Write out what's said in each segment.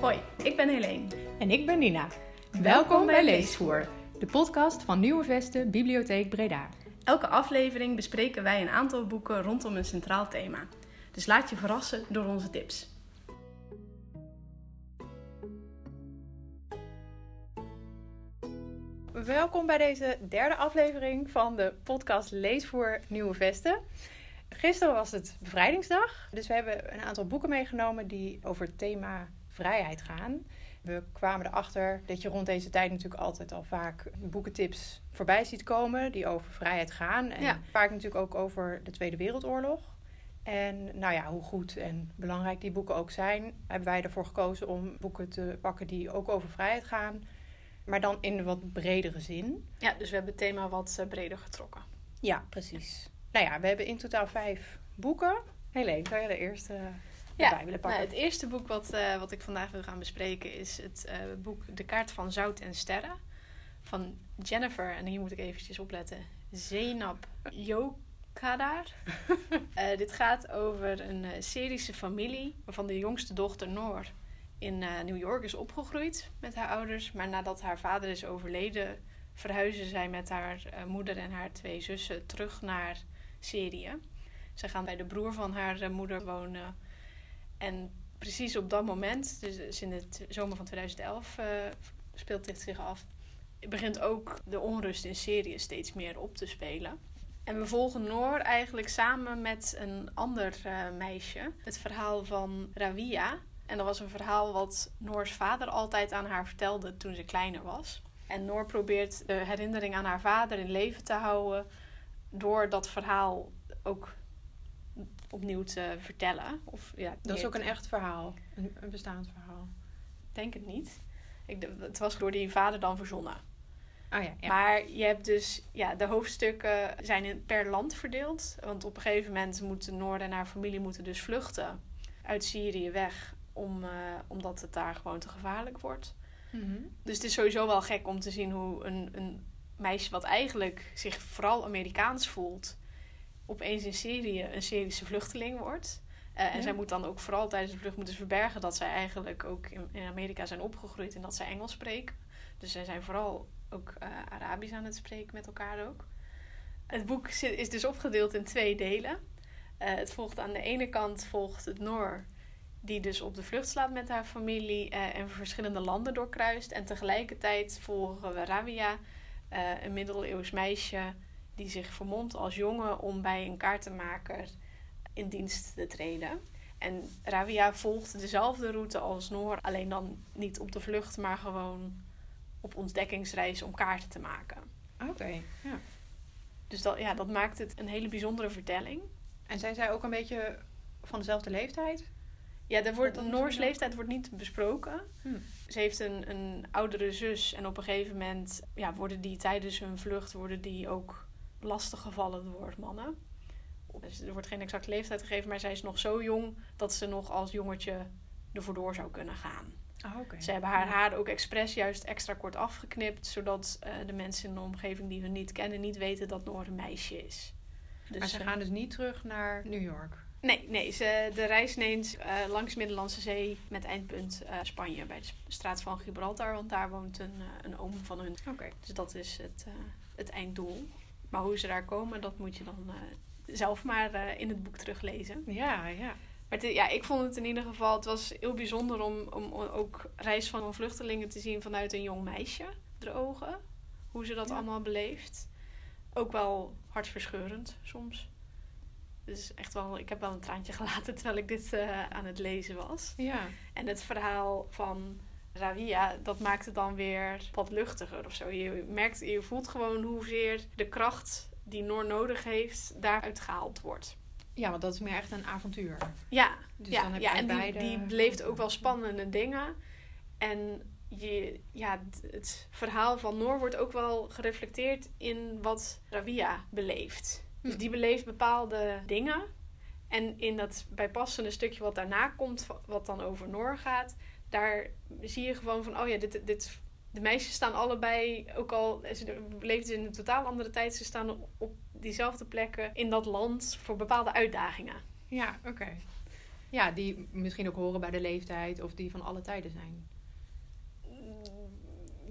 Hoi, ik ben Helene. En ik ben Nina. Welkom bij Leesvoer, de podcast van Nieuwe Vesten Bibliotheek Breda. Elke aflevering bespreken wij een aantal boeken rondom een centraal thema. Dus laat je verrassen door onze tips. Welkom bij deze derde aflevering van de podcast Leesvoer Nieuwe Vesten. Gisteren was het bevrijdingsdag, dus we hebben een aantal boeken meegenomen die over het thema vrijheid gaan. We kwamen erachter dat je rond deze tijd natuurlijk altijd al vaak boekentips voorbij ziet komen die over vrijheid gaan. En Ja. vaak natuurlijk ook over de Tweede Wereldoorlog. En nou ja, hoe goed en belangrijk die boeken ook zijn, hebben wij ervoor gekozen om boeken te pakken die ook over vrijheid gaan. Maar dan in een wat bredere zin. Ja, dus we hebben het thema wat eh, breder getrokken. Ja, precies. Nou ja, we hebben in totaal vijf boeken. Helene, zou je de eerste Ja, erbij willen pakken? Nou, het eerste boek wat, eh, wat ik vandaag wil gaan bespreken is het eh, boek De Kaart van Zout en Sterren van Jennifer, en hier moet ik eventjes opletten, Zenab Yokadar. Eh, dit gaat over een Syrische familie waarvan de jongste dochter Noor in New York is opgegroeid met haar ouders. Maar nadat haar vader is overleden, verhuizen zij met haar moeder en haar twee zussen terug naar Syrië. Ze gaan bij de broer van haar moeder wonen. En precies op dat moment, dus dus in de zomer van 2011, eh, speelt dit zich af. Begint ook de onrust in Syrië steeds meer op te spelen. En we volgen Noor eigenlijk samen met een ander eh, meisje. Het verhaal van Rawia. En dat was een verhaal wat Noors vader altijd aan haar vertelde toen ze kleiner was. En Noor probeert de herinnering aan haar vader in leven te houden door dat verhaal ook opnieuw te vertellen. Of, ja, Dat is ook een echt verhaal, een, een bestaand verhaal. Ik denk het niet. Ik, het was door die vader dan verzonnen. Oh ja, ja. Maar je hebt dus, ja, de hoofdstukken zijn per land verdeeld. Want op een gegeven moment moeten Noor en haar familie moeten dus vluchten uit Syrië weg. Om, eh, omdat het daar gewoon te gevaarlijk wordt. Mhm. Dus het is sowieso wel gek om te zien hoe een, een meisje wat eigenlijk zich vooral Amerikaans voelt, opeens in Syrië een Syrische vluchteling wordt. Eh, en Ja. zij moet dan ook vooral tijdens de vlucht moeten verbergen dat zij eigenlijk ook in, in Amerika zijn opgegroeid en dat zij Engels spreken. Dus zij zijn vooral ook eh, Arabisch aan het spreken met elkaar ook. Het boek is dus opgedeeld in twee delen. Eh, het volgt aan de ene kant volgt het Noor, die dus op de vlucht slaat met haar familie en verschillende landen doorkruist. En tegelijkertijd volgen we Rabia, een middeleeuws meisje die zich vermomt als jongen om bij een kaartenmaker in dienst te treden. En Rabia volgt dezelfde route als Noor, alleen dan niet op de vlucht, maar gewoon op ontdekkingsreis om kaarten te maken. Oké, ja. Dus dat, ja, dat maakt het een hele bijzondere vertelling. En zijn zij ook een beetje van dezelfde leeftijd? Ja, er wordt, Noors leeftijd wordt niet besproken. Hm. Ze heeft een, een oudere zus en op een gegeven moment ja, worden die tijdens hun vlucht worden die ook lastiggevallen door mannen. Dus er wordt geen exacte leeftijd gegeven, maar zij is nog zo jong dat ze nog als jongetje ervoor door zou kunnen gaan. Oh, oké. Ze hebben haar haar ook expres juist extra kort afgeknipt, zodat eh, de mensen in de omgeving die hun niet kennen niet weten dat Noor een meisje is. Dus maar ze eh, gaan dus niet terug naar New York. Nee, nee ze, de reis neemt eh, langs Middellandse Zee met eindpunt Spanje bij de straat van Gibraltar, want daar woont een, een oom van hun. Oké. Dus dat is het, het einddoel. Maar hoe ze daar komen, dat moet je dan eh, zelf maar eh, in het boek teruglezen. Ja, ja. Maar ja, ik vond het in ieder geval, het was heel bijzonder om, om ook reis van vluchtelingen te zien vanuit een jong meisje, de ogen. Hoe ze dat Ja. allemaal beleeft. Ook wel hartverscheurend soms. Dus echt wel, ik heb wel een traantje gelaten terwijl ik dit eh, aan het lezen was. Ja. En het verhaal van Ravia, dat maakt het dan weer wat luchtiger of zo. Je merkt, je voelt gewoon hoezeer de kracht die Noor nodig heeft, daaruit gehaald wordt. ja, want dat is meer echt een avontuur. Ja, Dus ja, dan heb ja en die, beide die beleeft ook wel spannende dingen. En je, ja, het verhaal van Noor wordt ook wel gereflecteerd in wat Ravia beleeft. Dus Hm. die beleeft bepaalde dingen. En in dat bijpassende stukje wat daarna komt, wa- wat dan over Noor gaat, daar zie je gewoon van, oh ja, dit, dit, de meisjes staan allebei, ook al ze leefden in een totaal andere tijd, ze staan op diezelfde plekken in dat land voor bepaalde uitdagingen. Ja, oké. Ja, die misschien ook horen bij de leeftijd of die van alle tijden zijn.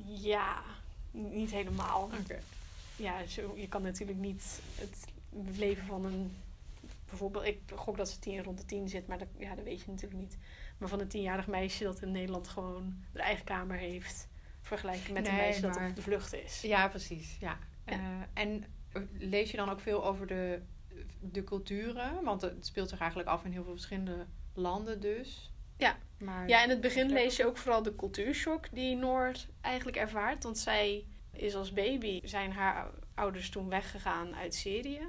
Ja, niet helemaal. Oké. Ja, zo, je kan natuurlijk niet het leven van een... Bijvoorbeeld, ik gok dat ze tien, rond de tien zit, maar dat, ja, dat weet je natuurlijk niet. Maar van een tienjarig meisje dat in Nederland gewoon haar eigen kamer heeft... vergelijken met een meisje dat op de vlucht is. Ja, precies. Ja. Ja. Eh, en lees je dan ook veel over de, de culturen? Want het speelt zich eigenlijk af in heel veel verschillende landen dus. Ja. Maar, Ja, in het begin lees je ook vooral de cultuurshock die Noord eigenlijk ervaart. Want zij is als baby, zijn haar ouders toen weggegaan uit Syrië.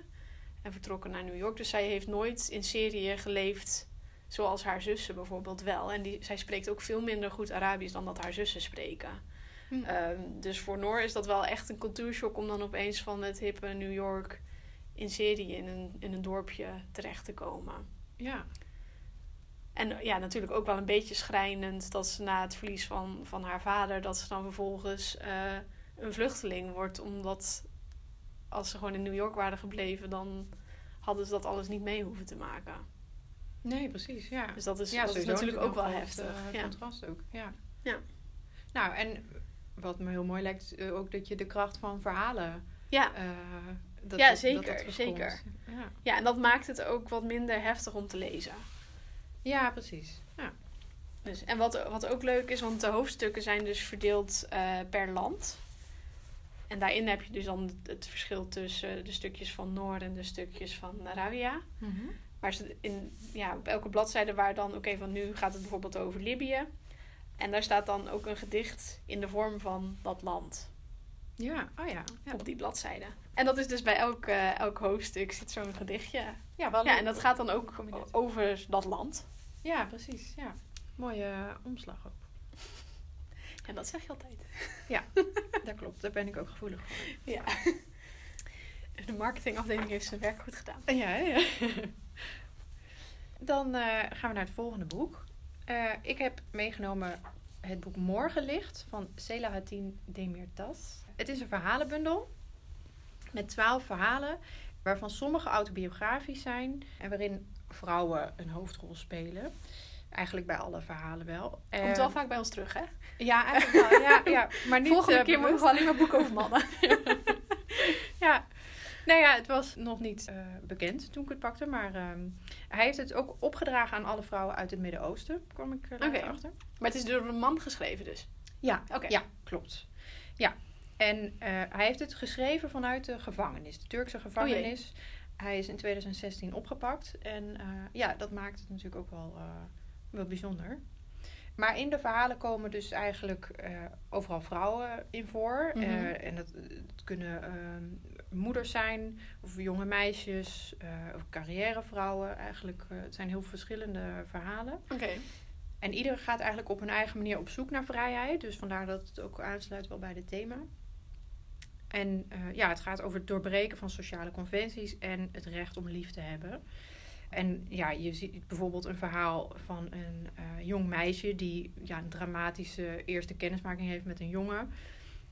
En vertrokken naar New York. Dus zij heeft nooit in Syrië geleefd zoals haar zussen bijvoorbeeld wel. En die, zij spreekt ook veel minder goed Arabisch dan dat haar zussen spreken. Hm. Ehm, dus voor Noor is dat wel echt een cultuurshock om dan opeens van het hippe New York in Syrië in een, in een dorpje terecht te komen. ja. En ja, natuurlijk ook wel een beetje schrijnend dat ze na het verlies van, van haar vader, dat ze dan vervolgens eh, een vluchteling wordt. Omdat als ze gewoon in New York waren gebleven, dan hadden ze dat alles niet mee hoeven te maken. Nee, precies. Ja. Dus dat is, ja, dat is natuurlijk ook wel heftig. eh, ja. contrast ook. Ja. Ja. Nou, en wat me heel mooi lijkt, eh, ook dat je de kracht van verhalen. Ja. eh, dat, Ja, zeker, dat zeker. Ja. ja, en dat maakt het ook wat minder heftig om te lezen. ja, precies. Ja. Dus, en wat, wat ook leuk is, want de hoofdstukken zijn dus verdeeld per land. En daarin heb je dus dan het verschil tussen de stukjes van Noord en de stukjes van Arabia. Maar ze in, ja, op elke bladzijde waar dan, oké, van nu gaat het bijvoorbeeld over Libië. En daar staat dan ook een gedicht in de vorm van dat land Ja, oh ja. Ja, op die bladzijde. En dat is dus bij elk, eh, elk hoofdstuk zit zo'n gedichtje. ja, wel Ja, en dat gaat dan ook Combinatie. over dat land. Ja, precies. Ja. Mooie eh, omslag ook. En dat zeg je altijd. Dat klopt, daar ben ik ook gevoelig voor. Ja. De marketingafdeling heeft zijn werk goed gedaan. Ja, ja. Dan eh, gaan we naar het volgende boek. Eh, ik heb meegenomen het boek Morgenlicht van Selahattin Demirtas. Het is een verhalenbundel met twaalf verhalen, waarvan sommige autobiografisch zijn en waarin vrouwen een hoofdrol spelen. Eigenlijk bij alle verhalen wel. Komt Eh, wel vaak bij ons terug, hè? Ja, eigenlijk wel. Ja, ja, maar niet, Volgende eh, keer bewust. we alleen maar boeken over mannen. Ja, nou ja, het was nog niet eh, bekend toen ik het pakte. Maar ehm, hij heeft het ook opgedragen aan alle vrouwen uit het Midden-Oosten. kwam ik er later achter. Maar het is door een man geschreven dus. Ja, Oké. ja, klopt. Ja, en eh, hij heeft het geschreven vanuit de gevangenis, de Turkse gevangenis. hij is in 2016 opgepakt. En eh, ja, dat maakt het natuurlijk ook wel, eh, wel bijzonder. Maar in de verhalen komen dus eigenlijk eh, overal vrouwen in voor. Mhm. Eh, en dat, het kunnen ehm, moeders zijn, of jonge meisjes, eh, of carrièrevrouwen. Eigenlijk, eh, het zijn heel verschillende verhalen. Oké. En ieder gaat eigenlijk op hun eigen manier op zoek naar vrijheid. Dus vandaar dat het ook aansluit wel bij dit thema. En eh, ja, het gaat over het doorbreken van sociale conventies en het recht om lief te hebben. En ja, je ziet bijvoorbeeld een verhaal van een eh, jong meisje die ja, een dramatische eerste kennismaking heeft met een jongen.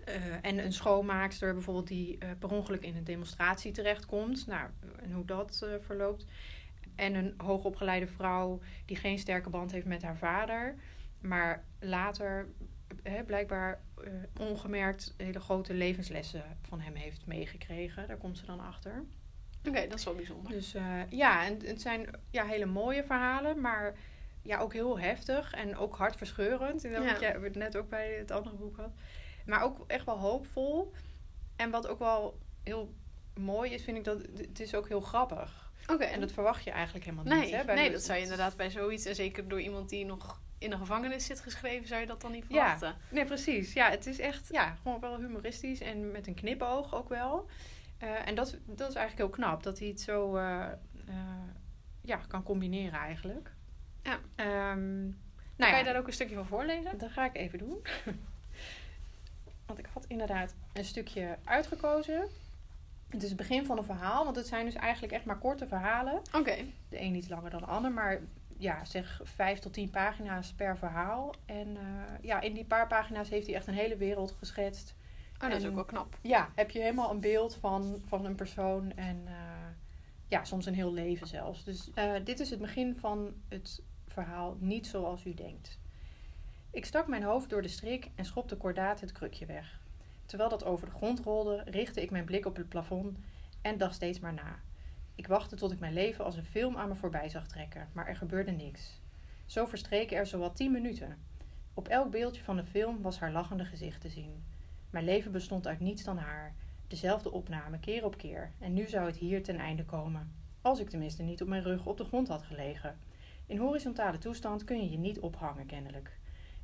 Eh, en een schoonmaakster bijvoorbeeld die eh, per ongeluk in een demonstratie terechtkomt. Nou, en hoe dat verloopt. En een hoogopgeleide vrouw die geen sterke band heeft met haar vader. Maar later blijkbaar ongemerkt hele grote levenslessen van hem heeft meegekregen. Daar komt ze dan achter. Oké, dat is wel bijzonder. Dus eh, ja, en het zijn ja, hele mooie verhalen, maar ja, ook heel heftig en ook hartverscheurend. Dat Ja. jij net ook bij het andere boek had. Maar ook echt wel hoopvol. En wat ook wel heel mooi is, vind ik dat het is ook heel grappig. Oké. En dat verwacht je eigenlijk helemaal Nee, niet. Hè, bij nee de- dat zou je inderdaad bij zoiets... En zeker door iemand die nog in een gevangenis zit geschreven... zou je dat dan niet Ja. verwachten. Nee, precies. Ja, het is echt ja, gewoon wel humoristisch en met een knipoog ook wel. Eh, en dat, dat is eigenlijk heel knap, dat hij het zo eh, eh, ja, kan combineren eigenlijk. Ja. Ehm, nou kan ja, je daar ook een stukje van voorlezen? dat ga ik even doen. Want ik had inderdaad een stukje uitgekozen. Het is het begin van een verhaal, want het zijn dus eigenlijk echt maar korte verhalen. Oké. De een iets langer dan de ander, maar ja, zeg vijf tot tien pagina's per verhaal. En ja, in die paar pagina's heeft hij echt een hele wereld geschetst. Oh, dat is ook wel knap. Ja, heb je helemaal een beeld van, van een persoon. En eh, ja, soms een heel leven zelfs. Dus eh, dit is het begin van het verhaal Niet zoals u denkt. Ik stak mijn hoofd door de strik en schopte kordaat het krukje weg. Terwijl dat over de grond rolde, richtte ik mijn blik op het plafond en dacht steeds maar na. Ik wachtte tot ik mijn leven als een film aan me voorbij zag trekken, maar er gebeurde niks. Zo verstreken er zowat tien minuten. Op elk beeldje van de film was haar lachende gezicht te zien. Mijn leven bestond uit niets dan haar. Dezelfde opname, keer op keer. En nu zou het hier ten einde komen. Als ik tenminste niet op mijn rug op de grond had gelegen. In horizontale toestand kun je je niet ophangen, kennelijk.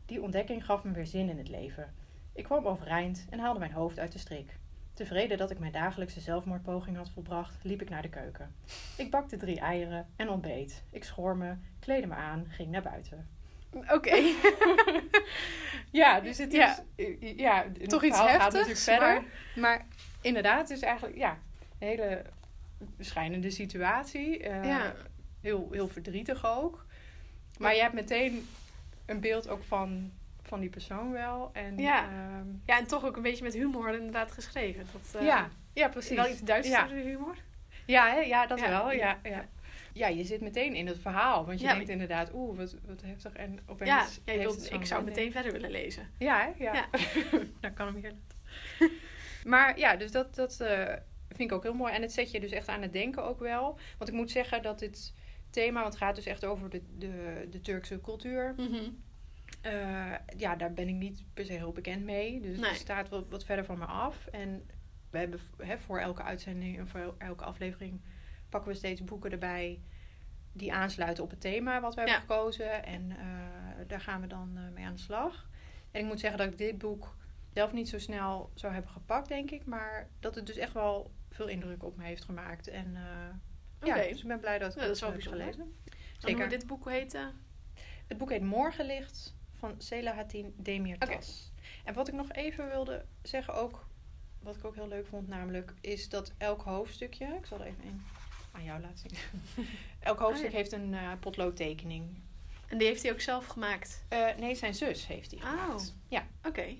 Die ontdekking gaf me weer zin in het leven. Ik kwam overeind en haalde mijn hoofd uit de strik. Tevreden dat ik mijn dagelijkse zelfmoordpoging had volbracht, liep ik naar de keuken. Ik bakte drie eieren en ontbeet. Ik schoor me, kleedde me aan, ging naar buiten. Oké. ja, dus het is... Ja. Ja, Toch het iets gaat heftigs, natuurlijk verder. Maar... inderdaad, het is eigenlijk ja, een hele beschijnende situatie. Eh, Ja. heel, heel verdrietig ook. Maar je hebt meteen een beeld ook van, van die persoon wel. En, Ja. ehm, Ja, en toch ook een beetje met humor inderdaad geschreven. Dat, eh, ja, ja, precies. Wel iets duisterder Ja. humor. Ja, hè? ja dat Ja. wel. Ja, ja. Ja, je zit meteen in het verhaal. Want je Ja, denkt inderdaad, oeh, wat, wat heftig. En opeens Ja, heeft wilt- ik zou meteen verder willen lezen. Ja, hè? Ja. Ja. Dan kan hem laten. maar ja, dus dat, dat eh, vind ik ook heel mooi. En het zet je dus echt aan het denken ook wel. Want ik moet zeggen dat dit thema, want het gaat dus echt over de, de, de Turkse cultuur. Eh, ja, daar ben ik niet per se heel bekend mee. Dus Nee. het staat wat, wat verder van me af. En we hebben hè, voor elke uitzending en voor elke aflevering pakken we steeds boeken erbij die aansluiten op het thema wat we hebben Ja. gekozen. En eh, daar gaan we dan eh, mee aan de slag. En ik moet zeggen dat ik dit boek zelf niet zo snel zou hebben gepakt, denk ik. Maar dat het dus echt wel veel indruk op me heeft gemaakt. En eh, Oké. ja, dus ik ben blij dat ik Ja, dat wel heb gelezen. En Zeker. dit boek heette? Het boek heet Morgenlicht van Selahattin Demirtas. En wat ik nog even wilde zeggen ook, wat ik ook heel leuk vond namelijk, is dat elk hoofdstukje, ik zal er even een aan jou laten zien. elk hoofdstuk Oh ja. heeft een eh potloodtekening. En die heeft hij ook zelf gemaakt. Eh, nee, zijn zus heeft die Oh. gemaakt. Ja, Oké.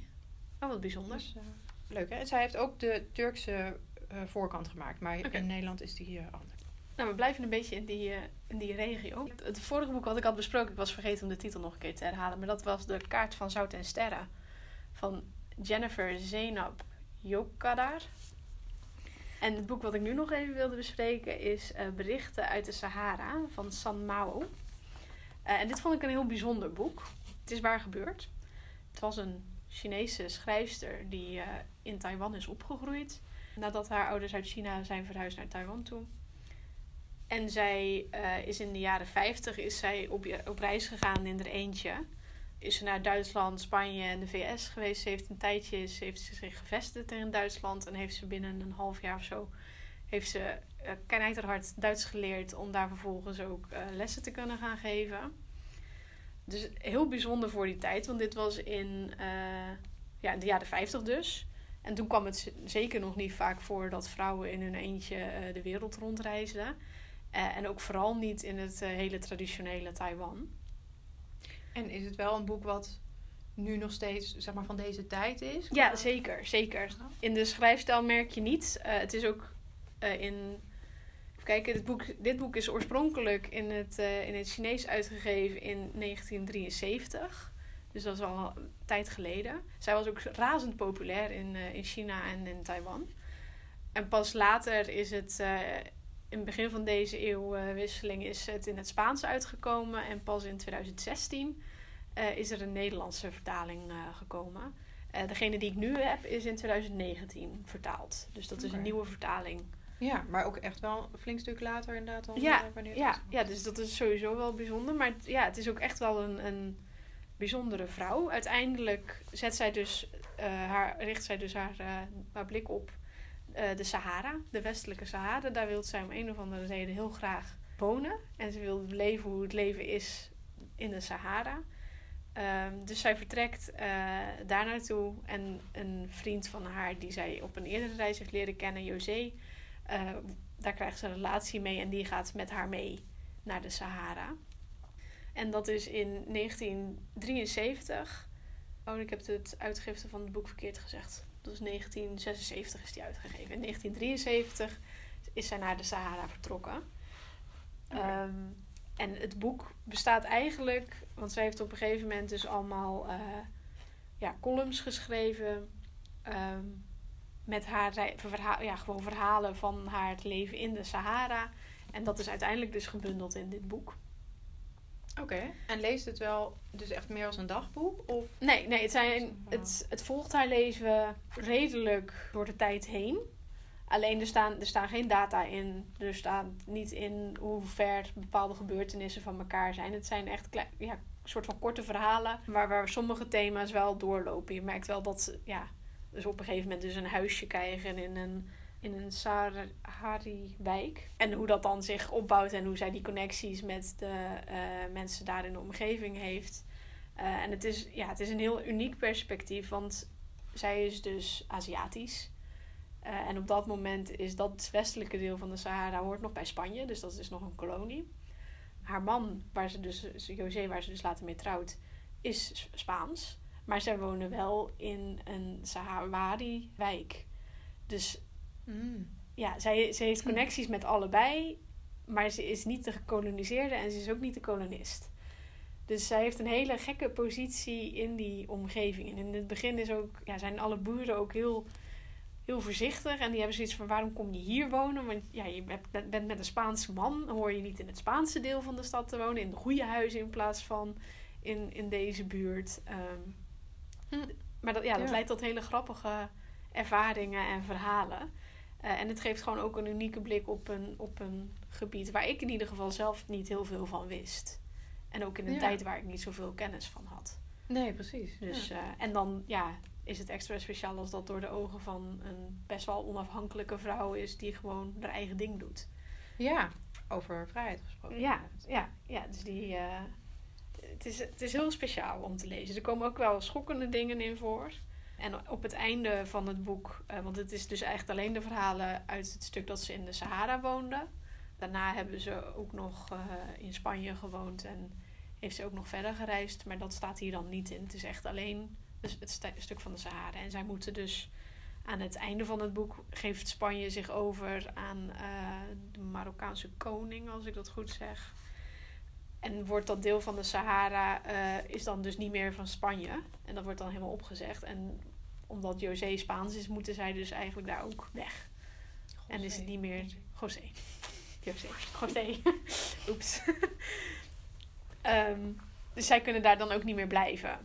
Oh, wat bijzonder. dus, eh, leuk hè. En zij heeft ook de Turkse voorkant gemaakt, maar in Nederland is die hier anders. Nou, we blijven een beetje in die, in die regio. Het, het vorige boek wat ik had besproken, ik was vergeten om de titel nog een keer te herhalen. Maar dat was De Kaart van Zout en Sterren. Van Jennifer Zenab Yokadar. En het boek wat ik nu nog even wilde bespreken is eh, Berichten uit de Sahara van San Mao. Eh, en dit vond ik een heel bijzonder boek. Het is waar gebeurd. Het was een Chinese schrijfster die eh, in Taiwan is opgegroeid. Nadat haar ouders uit China zijn verhuisd naar Taiwan toe. En zij is in de jaren 50 is zij op, op reis gegaan in haar eentje. Is ze naar Duitsland, Spanje en de VS geweest. Ze heeft een tijdje is- heeft ze zich gevestigd in Duitsland. En heeft ze binnen een half jaar of zo heeft ze uh, Duits geleerd. Om daar vervolgens ook eh, lessen te kunnen gaan geven. Dus heel bijzonder voor die tijd. Want dit was in eh, ja, de jaren 50 dus. En toen kwam het zeker nog niet vaak voor dat vrouwen in hun eentje de wereld rondreisden. En ook vooral niet in het hele traditionele Taiwan. En is het wel een boek wat nu nog steeds zeg maar, van deze tijd is? Ja, zeker, zeker. In de schrijfstijl merk je niet. Eh, het is ook eh, in. Kijken, dit boek, dit boek is oorspronkelijk in het, eh, in het Chinees uitgegeven in 1973. Dus dat is al een tijd geleden. Zij was ook razend populair in, in China en in Taiwan. En pas later is het. Eh, in het begin van deze eeuwwisseling is het in het Spaans uitgekomen. En pas in 2016 eh, is er een Nederlandse vertaling eh, gekomen. Eh, degene die ik nu heb is in 2019 vertaald. Dus dat is een nieuwe vertaling. Ja, maar ook echt wel een flink stuk later inderdaad dan Ja, eh, wanneer Ja, ja, dus dat is sowieso wel bijzonder. Maar ja, het is ook echt wel een, een bijzondere vrouw. Uiteindelijk zet zij dus, eh, haar, richt zij dus haar, eh, haar blik op eh, de Sahara, de westelijke Sahara. Daar wil zij om een of andere reden heel graag wonen. En ze wil leven hoe het leven is in de Sahara. Ehm, dus zij vertrekt eh, daar naartoe. En een vriend van haar, die zij op een eerdere reis heeft leren kennen, José, eh, daar krijgt ze een relatie mee en die gaat met haar mee naar de Sahara. En dat is in 1973. Oh, ik heb het uitgifte van het boek verkeerd gezegd. Is 1976 is die uitgegeven. In 1973 is zij naar de Sahara vertrokken. Ehm, en het boek bestaat eigenlijk, want zij heeft op een gegeven moment dus allemaal eh, ja, columns geschreven. ehm, met haar rei- verha- ja, gewoon verhalen van haar leven in de Sahara. En dat is uiteindelijk dus gebundeld in dit boek. Oké. En leest het wel dus echt meer als een dagboek? Of... Nee, nee het, zijn, het, het volgt haar leven redelijk door de tijd heen. Alleen er staan, er staan geen data in. Er staat niet in hoe ver bepaalde gebeurtenissen van elkaar zijn. Het zijn echt klei- ja, soort van korte verhalen. Maar waar sommige thema's wel doorlopen. Je merkt wel dat ze ja, dus op een gegeven moment dus een huisje krijgen in een, in een Sahari-wijk. En hoe dat dan zich opbouwt en hoe zij die connecties met de eh, mensen daar in de omgeving heeft. Eh, en het is, ja, het is een heel uniek perspectief, want zij is dus Aziatisch. Eh, en op dat moment is dat westelijke deel van de Sahara hoort nog bij Spanje, dus dat is nog een kolonie. Haar man, waar ze dus, José, waar ze dus later mee trouwt, is Spaans. Maar zij wonen wel in een Sahawari-wijk. Dus Mm. ja, zij, ze heeft connecties met allebei, maar ze is niet de gekoloniseerde en ze is ook niet de kolonist. Dus zij heeft een hele gekke positie in die omgeving. En in het begin is ook, ja, zijn alle boeren ook heel, heel voorzichtig. En die hebben zoiets van, waarom kom je hier wonen? Want ja, je bent, met een Spaanse man. Hoor je niet in het Spaanse deel van de stad te wonen. In de goede huizen in plaats van in, in deze buurt. Ehm, Hm. Maar dat, ja, dat Ja. leidt tot hele grappige ervaringen en verhalen. Eh, en het geeft gewoon ook een unieke blik op een, op een gebied waar ik in ieder geval zelf niet heel veel van wist. En ook in een Ja. tijd waar ik niet zoveel kennis van had. Nee, precies. Dus, ja. eh, en dan ja, is het extra speciaal als dat door de ogen van een best wel onafhankelijke vrouw is die gewoon haar eigen ding doet. ja, over vrijheid gesproken. Ja, ja, ja dus die. eh, het, is, het is heel speciaal om te lezen. Er komen ook wel schokkende dingen in voor. En op het einde van het boek, eh, want het is dus echt alleen de verhalen uit het stuk dat ze in de Sahara woonden. Daarna hebben ze ook nog eh, in Spanje gewoond en heeft ze ook nog verder gereisd. Maar dat staat hier dan niet in. Het is echt alleen dus het stu- stuk van de Sahara. En zij moeten dus aan het einde van het boek geeft Spanje zich over aan eh, de Marokkaanse koning, als ik dat goed zeg. En wordt dat deel van de Sahara eh, is dan dus niet meer van Spanje. En dat wordt dan helemaal opgezegd. En omdat José Spaans is, moeten zij dus eigenlijk daar ook weg. En is het niet meer José. José. José. Oeps. Ehm, dus zij kunnen daar dan ook niet meer blijven.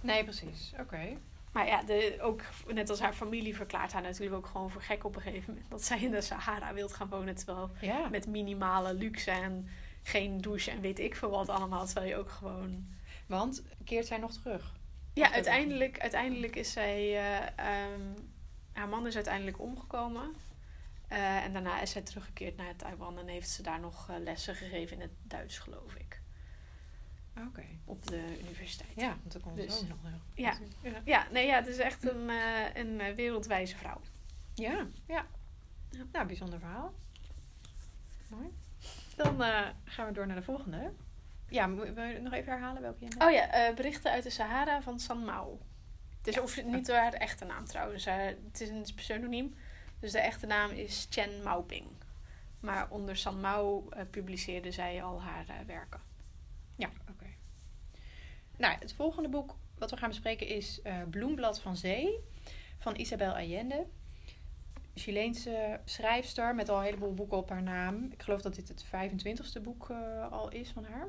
Nee, precies. Oké. Maar ja, de, ook net als haar familie verklaart haar natuurlijk ook gewoon voor gek op een gegeven moment. Dat zij in de Sahara wilt gaan wonen. Terwijl Ja. met minimale luxe en geen douche en weet ik veel wat allemaal. Terwijl je ook gewoon... Want keert zij nog terug? Ja, uiteindelijk, uiteindelijk is zij... eh, ehm, haar man is uiteindelijk omgekomen. Eh, en daarna is zij teruggekeerd naar Taiwan. En heeft ze daar nog eh, lessen gegeven in het Duits, geloof ik. Oké. Op de universiteit. Ja, want dan komt Dus- ook nog heel Ja. Ja, nee, ja, het is echt een, een wereldwijze vrouw. Ja, ja. Nou, bijzonder verhaal. Mooi. Dan eh, gaan we door naar de volgende. Ja, wil je nog even herhalen welke je Oh ja, eh, berichten uit de Sahara van San Mao. Het is Ja. of, niet haar echte naam trouwens. Eh, het is een pseudoniem. Dus de echte naam is Chen Maoping. Maar onder San Mao publiceerde zij al haar werken. Ja, oké. Nou, het volgende boek wat we gaan bespreken is Bloemblad van Zee van Isabel Allende. Chileense schrijfster met al een heleboel boeken op haar naam. Ik geloof dat dit het 25ste boek eh, al is van haar.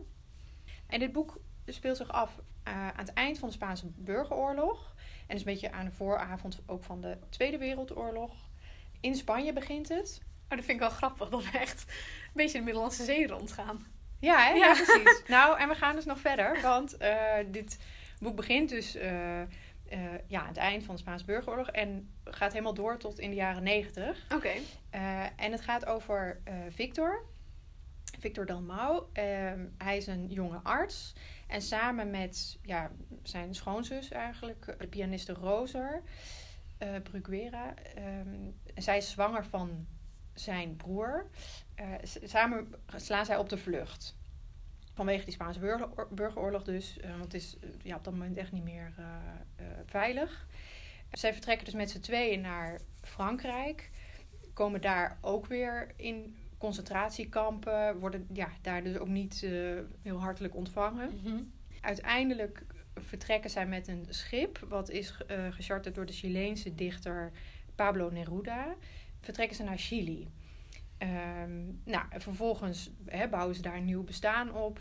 En dit boek speelt zich af eh, aan het eind van de Spaanse burgeroorlog. En is een beetje aan de vooravond ook van de Tweede Wereldoorlog. In Spanje begint het. Oh, dat vind ik wel grappig. Dat we echt een beetje de Middellandse Zee rondgaan. Ja, hè? Ja. ja. precies. nou, en we gaan dus nog verder. Want eh, dit boek begint dus eh, ja, aan het eind van de Spaanse burgeroorlog. En gaat helemaal door tot in de jaren negentig. Oké. Eh, en het gaat over eh, Victor. Victor Dalmau. Ehm, hij is een jonge arts. En samen met ja, zijn schoonzus eigenlijk, de pianiste Roser Bruguera. ehm, zij is zwanger van zijn broer. Samen slaan zij op de vlucht. Vanwege die Spaanse burger- burgeroorlog dus. eh, want het is eh, ja, op dat moment echt niet meer eh, veilig. Zij vertrekken dus met z'n tweeën naar Frankrijk. komen daar ook weer in concentratiekampen. Worden ja, daar dus ook niet heel hartelijk ontvangen. Mhm. Uiteindelijk vertrekken zij met een schip, wat is eh gecharterd door de Chileense dichter Pablo Neruda. Vertrekken ze naar Chili. Ehm, nou, en vervolgens bouwen ze daar een nieuw bestaan op.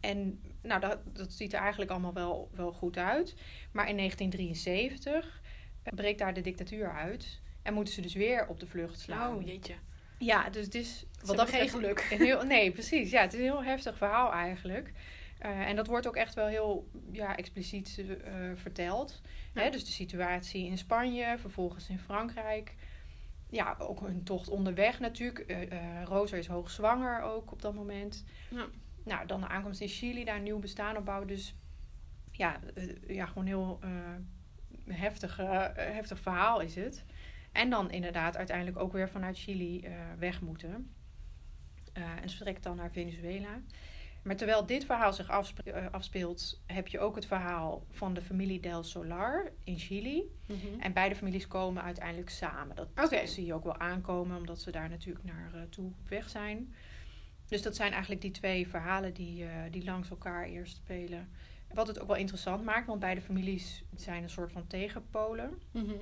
En nou, dat, dat ziet er eigenlijk allemaal wel, wel goed uit. Maar in 1973 breekt daar de dictatuur uit. En moeten ze dus weer op de vlucht slaan. Oh, jeetje. Ja, dus het is Wat dat geen geluk. heel, nee, precies. Ja, het is een heel heftig verhaal eigenlijk. Eh, en dat wordt ook echt wel heel ja, expliciet eh, verteld. Ja. Hè, dus de situatie in Spanje, vervolgens in Frankrijk. Ja, ook hun tocht onderweg natuurlijk. Eh eh, Rosa is hoogzwanger ook op dat moment. Ja. Nou, dan de aankomst in Chili, daar een nieuw bestaan opbouwen. Dus ja, eh, ja gewoon heel heftig, heftig verhaal is het. En dan inderdaad uiteindelijk ook weer vanuit Chili weg moeten. En ze vertrekt dan naar Venezuela. Maar terwijl dit verhaal zich eh, afspeelt, heb je ook het verhaal van de familie Del Solar in Chili. Mhm. En beide families komen uiteindelijk samen. Dat Oké. zie je ook wel aankomen, omdat ze daar natuurlijk naar eh, toe op weg zijn. Dus dat zijn eigenlijk die twee verhalen die, eh, die langs elkaar eerst spelen. Wat het ook wel interessant maakt, want beide families zijn een soort van tegenpolen. Mhm.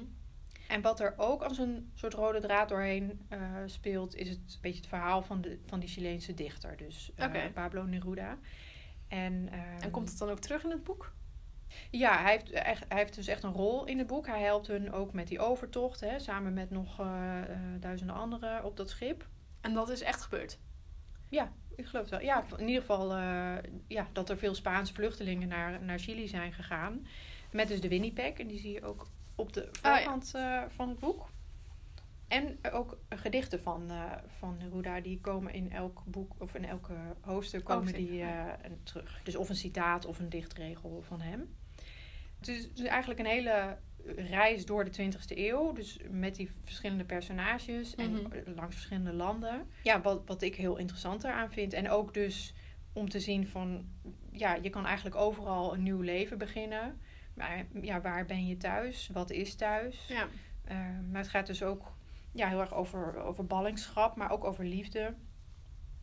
En wat er ook als een soort rode draad doorheen eh, speelt, is het een beetje het verhaal van, de, van die Chileense dichter, dus eh. Pablo Neruda. En, ehm, En komt het dan ook terug in het boek? ja, hij heeft, echt, hij heeft dus echt een rol in het boek. Hij helpt hun ook met die overtocht, hè, samen met nog eh, duizenden anderen op dat schip. En dat is echt gebeurd? Ja, ik geloof het wel. Ja, in ieder geval ja, dat er veel Spaanse vluchtelingen naar, naar Chili zijn gegaan. Met dus de Winnipeg. En die zie je ook op de ja. voorkant eh, van het boek. En ook gedichten van, eh van Neruda, die komen in elk boek of in elke hoofdstuk komen die eh, terug. Dus of een citaat of een dichtregel van hem. Het is dus eigenlijk een hele reis door de 20e eeuw. Dus met die verschillende personages en Mhm. langs verschillende landen. Ja, wat, wat ik heel interessant eraan vind. En ook dus om te zien van... Ja, je kan eigenlijk overal een nieuw leven beginnen. Maar ja, waar ben je thuis? Wat is thuis? Ja. Eh, maar het gaat dus ook ja, heel erg over, over ballingschap, maar ook over liefde.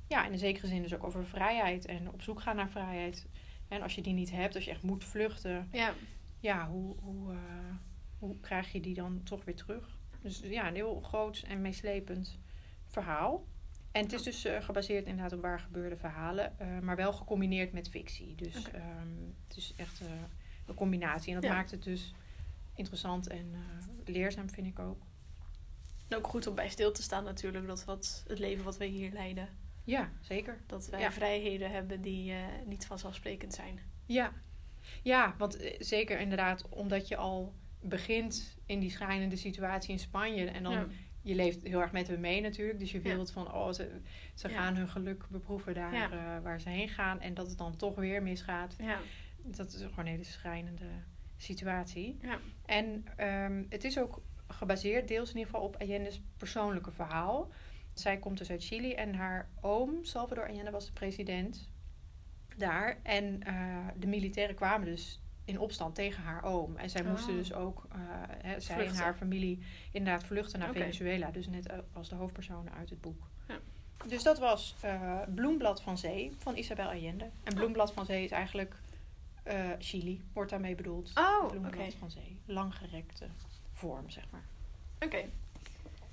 Ja, in een zekere zin dus ook over vrijheid en op zoek gaan naar vrijheid. En als je die niet hebt, als je echt moet vluchten, Ja. ja, hoe, hoe, eh, hoe krijg je die dan toch weer terug? Dus ja, een heel groot en meeslepend verhaal. En het is dus eh, gebaseerd inderdaad op waar gebeurde verhalen, maar wel gecombineerd met fictie. Dus ehm, het is echt een combinatie. En dat Ja. maakt het dus interessant en eh, leerzaam, vind ik ook. En ook goed om bij stil te staan natuurlijk. Dat wat, het leven wat wij hier leiden. Ja, zeker. Dat wij Ja. vrijheden hebben die eh, niet vanzelfsprekend zijn. Ja, ja want eh, zeker inderdaad omdat je al begint in die schrijnende situatie in Spanje. En dan, Ja. je leeft heel erg met hun mee natuurlijk. Dus je wilt van, oh, ze, ze gaan hun geluk beproeven daar waar ze heen gaan. En dat het dan toch weer misgaat. Ja. Dat is gewoon een hele schrijnende situatie. Ja. En ehm, het is ook gebaseerd, deels in ieder geval, op Allende's persoonlijke verhaal. Zij komt dus uit Chili en haar oom, Salvador Allende, was de president daar. En eh, de militairen kwamen dus in opstand tegen haar oom. En zij Oh. moesten dus ook, eh, zij en haar familie, inderdaad vluchten naar. Venezuela. Dus net eh, als de hoofdpersonen uit het boek. Ja. Dus dat was Bloemblad van Zee van Isabel Allende. En Bloemblad van Zee is eigenlijk eh, Chili, wordt daarmee bedoeld. Oh, oké. Bloemblad van Zee. Langgerekte vorm, zeg maar. Oké.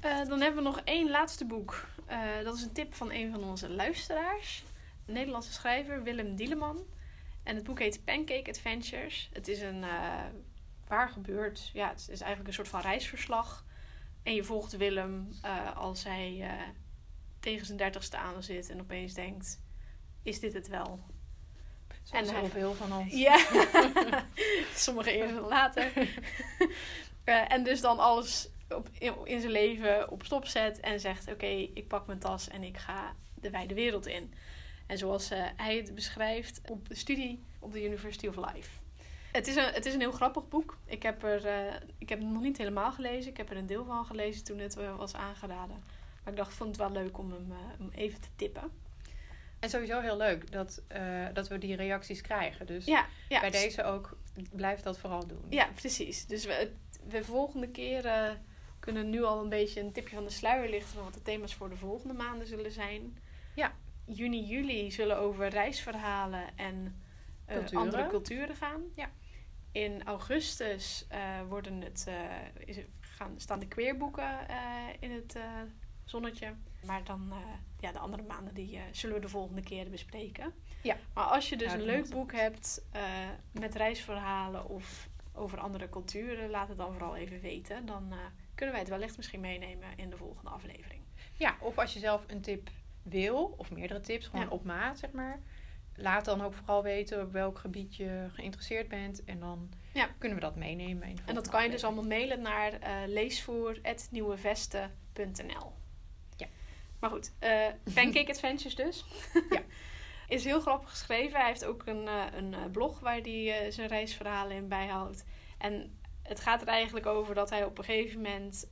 Eh, dan hebben we nog één laatste boek. Eh, dat is een tip van een van onze luisteraars. Een Nederlandse schrijver, Willem Dieleman. En het boek heet Pancake Adventures. Het is een waar gebeurd. Ja, het is eigenlijk een soort van reisverslag. En je volgt Willem als hij tegen zijn dertigste aan zit en opeens denkt: is dit het wel? En heel veel van ons. Ja, sommige eerder dan later. Eh, en dus dan alles op, in, in zijn leven op stop zet en zegt: Oké, ik pak mijn tas en ik ga de wijde wereld in. En zoals eh, hij het beschrijft op de studie op de University of Life. Het is een, het is een heel grappig boek. Ik heb, er, eh, ik heb het nog niet helemaal gelezen. Ik heb er een deel van gelezen toen het was aangeraden. Maar ik dacht, ik vond het wel leuk om hem, hem even te tippen. En sowieso heel leuk dat, eh, dat we die reacties krijgen. Dus Ja, ja. bij deze ook, blijf dat vooral doen. Ja, precies. Dus we, we volgende keer, eh, kunnen nu al een beetje een tipje van de sluier lichten van wat de thema's voor de volgende maanden zullen zijn. Ja. Juni, juli zullen over reisverhalen en eh, Culturen. andere culturen gaan. Ja. In augustus worden het, is gaan, staan de queerboeken in het zonnetje. Maar dan, eh, ja, de andere maanden die eh, zullen we de volgende keren bespreken. Ja. Maar als je dus Ja, een leuk boek hebt eh, met reisverhalen of over andere culturen, laat het dan vooral even weten. Dan kunnen wij het wellicht misschien meenemen in de volgende aflevering. Ja, of als je zelf een tip wil, of meerdere tips, gewoon Ja. op maat, zeg maar. Laat dan ook vooral weten op welk gebied je geïnteresseerd bent. En dan Ja. kunnen we dat meenemen. In de En dat kan je dus allemaal mailen naar leesvoer.nieuwevesten.nl. Maar goed, eh Pancake Adventures dus. Ja. Is heel grappig geschreven. Hij heeft ook een, eh, een eh, blog waar hij zijn reisverhalen in bijhoudt. En het gaat er eigenlijk over dat hij op een gegeven moment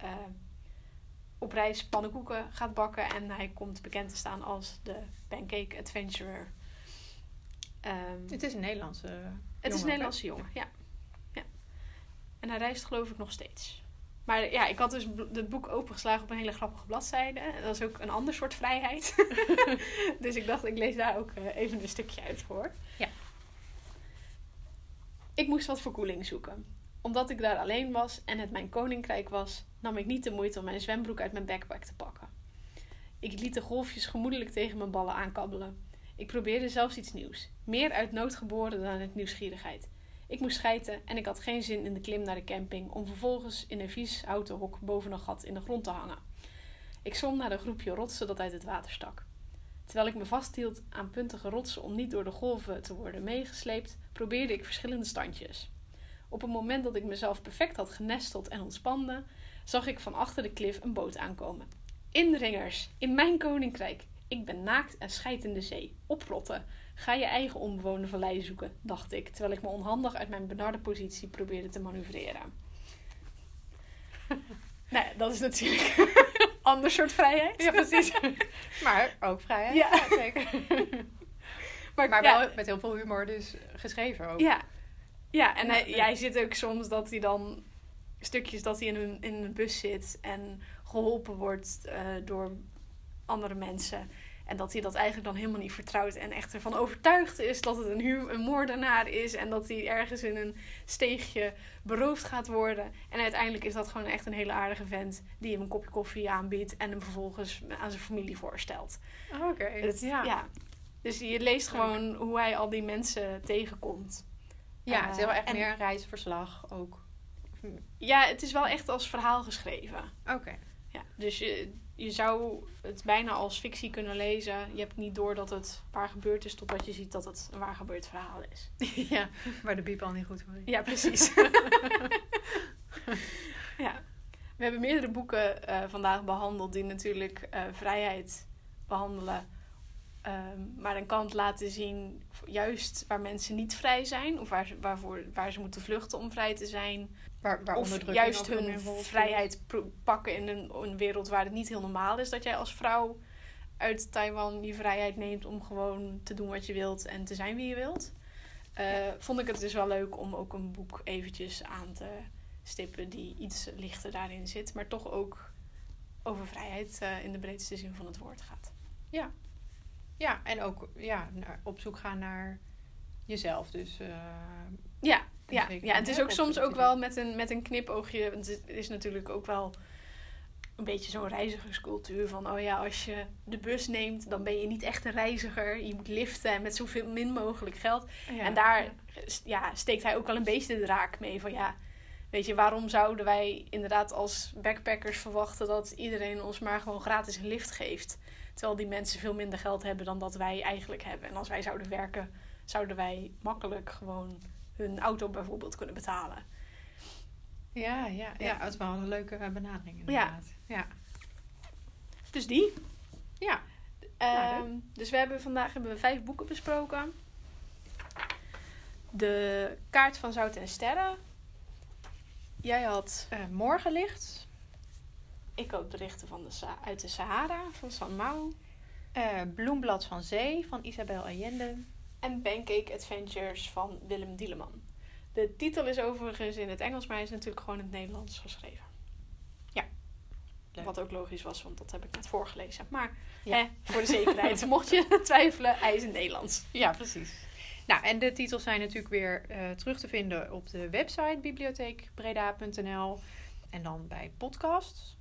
op reis pannenkoeken gaat bakken. En hij komt bekend te staan als de Pancake Adventurer. Ehm, Het is een Nederlandse. het is jongen, een? Nederlandse jongen, ja. ja. En hij reist geloof ik nog steeds. Maar ja, ik had dus het boek opengeslagen op een hele grappige bladzijde. En dat is ook een ander soort vrijheid. dus ik dacht, ik lees daar ook eh, even een stukje uit voor. Ja. Ik moest wat verkoeling zoeken. Omdat ik daar alleen was en het mijn koninkrijk was, nam ik niet de moeite om mijn zwembroek uit mijn backpack te pakken. Ik liet de golfjes gemoedelijk tegen mijn ballen aankabbelen. Ik probeerde zelfs iets nieuws. Meer uit nood geboren dan uit nieuwsgierigheid. Ik moest schijten en ik had geen zin in de klim naar de camping om vervolgens in een vies houten hok boven een gat in de grond te hangen. Ik zwom naar een groepje rotsen dat uit het water stak. Terwijl ik me vasthield aan puntige rotsen om niet door de golven te worden meegesleept, probeerde ik verschillende standjes. Op het moment dat ik mezelf perfect had genesteld en ontspande, zag ik van achter de klif een boot aankomen. Indringers, in mijn koninkrijk. Ik ben naakt en scheid in de zee. Oprotten. Ga je eigen onbewoonde vallei zoeken, dacht ik, terwijl ik me onhandig uit mijn benarde positie probeerde te manoeuvreren. nou ja, dat is natuurlijk een ander soort vrijheid. Ja, precies. maar ook vrijheid. Ja. zeker. Maar, Maar ja, wel met heel veel humor dus geschreven ook. Ja, ja en hij, jij zit ook soms dat hij dan stukjes dat hij in een, in een bus zit en geholpen wordt eh, door andere mensen. En dat hij dat eigenlijk dan helemaal niet vertrouwt en echt ervan overtuigd is dat het een, een moordenaar is. En dat hij ergens in een steegje beroofd gaat worden. En uiteindelijk is dat gewoon echt een hele aardige vent die hem een kopje koffie aanbiedt en hem vervolgens aan zijn familie voorstelt. Oh, Oké. Het- Ja. ja. Dus je leest gewoon hoe hij al die mensen tegenkomt. Ja, het is wel echt en- meer een reisverslag ook. Ja, het is wel echt als verhaal geschreven. Oké. Ja, dus je, je zou het bijna als fictie kunnen lezen. Je hebt niet door dat het waar gebeurd is, totdat je ziet dat het een waar gebeurd verhaal is. ja, waar de biep al niet goed voor is. Ja, precies. ja. We hebben meerdere boeken eh, vandaag behandeld die natuurlijk eh, vrijheid behandelen. Ehm, maar een kant laten zien, juist waar mensen niet vrij zijn, of waar ze, waarvoor, waar ze moeten vluchten om vrij te zijn. Waar, waar of juist hun vrijheid pakken in een, een wereld waar het niet heel normaal is dat jij als vrouw uit Taiwan je vrijheid neemt om gewoon te doen wat je wilt en te zijn wie je wilt. Eh, vond ik het dus wel leuk om ook een boek eventjes aan te stippen die iets lichter daarin zit, maar toch ook over vrijheid eh, in de breedste zin van het woord gaat. Ja, en ook ja, op zoek gaan naar jezelf. Dus eh, Ja, ja, ja. Het is ook soms ook wel met een, met een knipoogje. Want het is natuurlijk ook wel een beetje zo'n reizigerscultuur. Van oh ja, als je de bus neemt, dan ben je niet echt een reiziger. Je moet liften en met zoveel min mogelijk geld. ja, en daar ja. ja, steekt hij ook al een beetje de draak mee. Van ja, weet je, waarom zouden wij inderdaad als backpackers verwachten dat iedereen ons maar gewoon gratis een lift geeft? Terwijl die mensen veel minder geld hebben dan dat wij eigenlijk hebben. En als wij zouden werken, zouden wij makkelijk gewoon hun auto bijvoorbeeld kunnen betalen. Ja, ja, ja, het is wel een leuke benadering inderdaad. Ja. Dus die. Ja. Ehm, leuk. dus we hebben vandaag hebben we vijf boeken besproken. De kaart van zout en sterren. Jij had, Eh, morgenlicht. ik had berichten van de, Sa- uit de Sahara van San Mau. eh, bloemblad van zee van Isabel Allende. En Pancake Adventures van Willem Dieleman. De titel is overigens in het Engels, maar hij is natuurlijk gewoon in het Nederlands geschreven. Leuk. Wat ook logisch was, want dat heb ik net voorgelezen. Maar Ja. hè, voor de zekerheid, mocht je twijfelen, hij is in het Nederlands. Ja, precies. Nou, en de titels zijn natuurlijk weer eh, terug te vinden op de website bibliotheekbreda.nl en dan bij podcasts.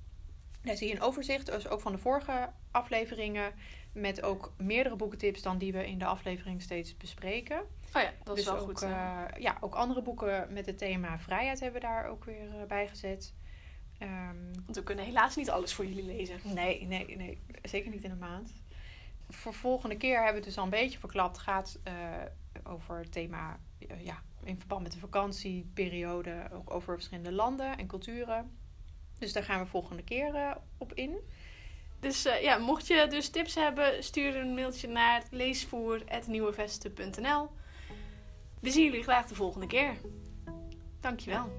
Daar zie je een overzicht, dus ook van de vorige afleveringen, met ook meerdere boekentips dan die we in de aflevering steeds bespreken. Oh ja, dat is dus wel ook, goed. eh. ja, ook andere boeken met het thema vrijheid hebben we daar ook weer eh, bij gezet. Ehm, Want we kunnen helaas niet alles voor jullie lezen. Nee, nee, nee. Zeker niet in een maand. Voor volgende keer hebben we het dus al een beetje verklapt. gaat eh, over het thema, ja, in verband met de vakantieperiode. Ook over verschillende landen en culturen. Dus daar gaan we volgende keer op in. Dus eh, ja, mocht je dus tips hebben, stuur een mailtje naar leesvoer.nieuwevesten.nl We zien jullie graag de volgende keer. Dankjewel.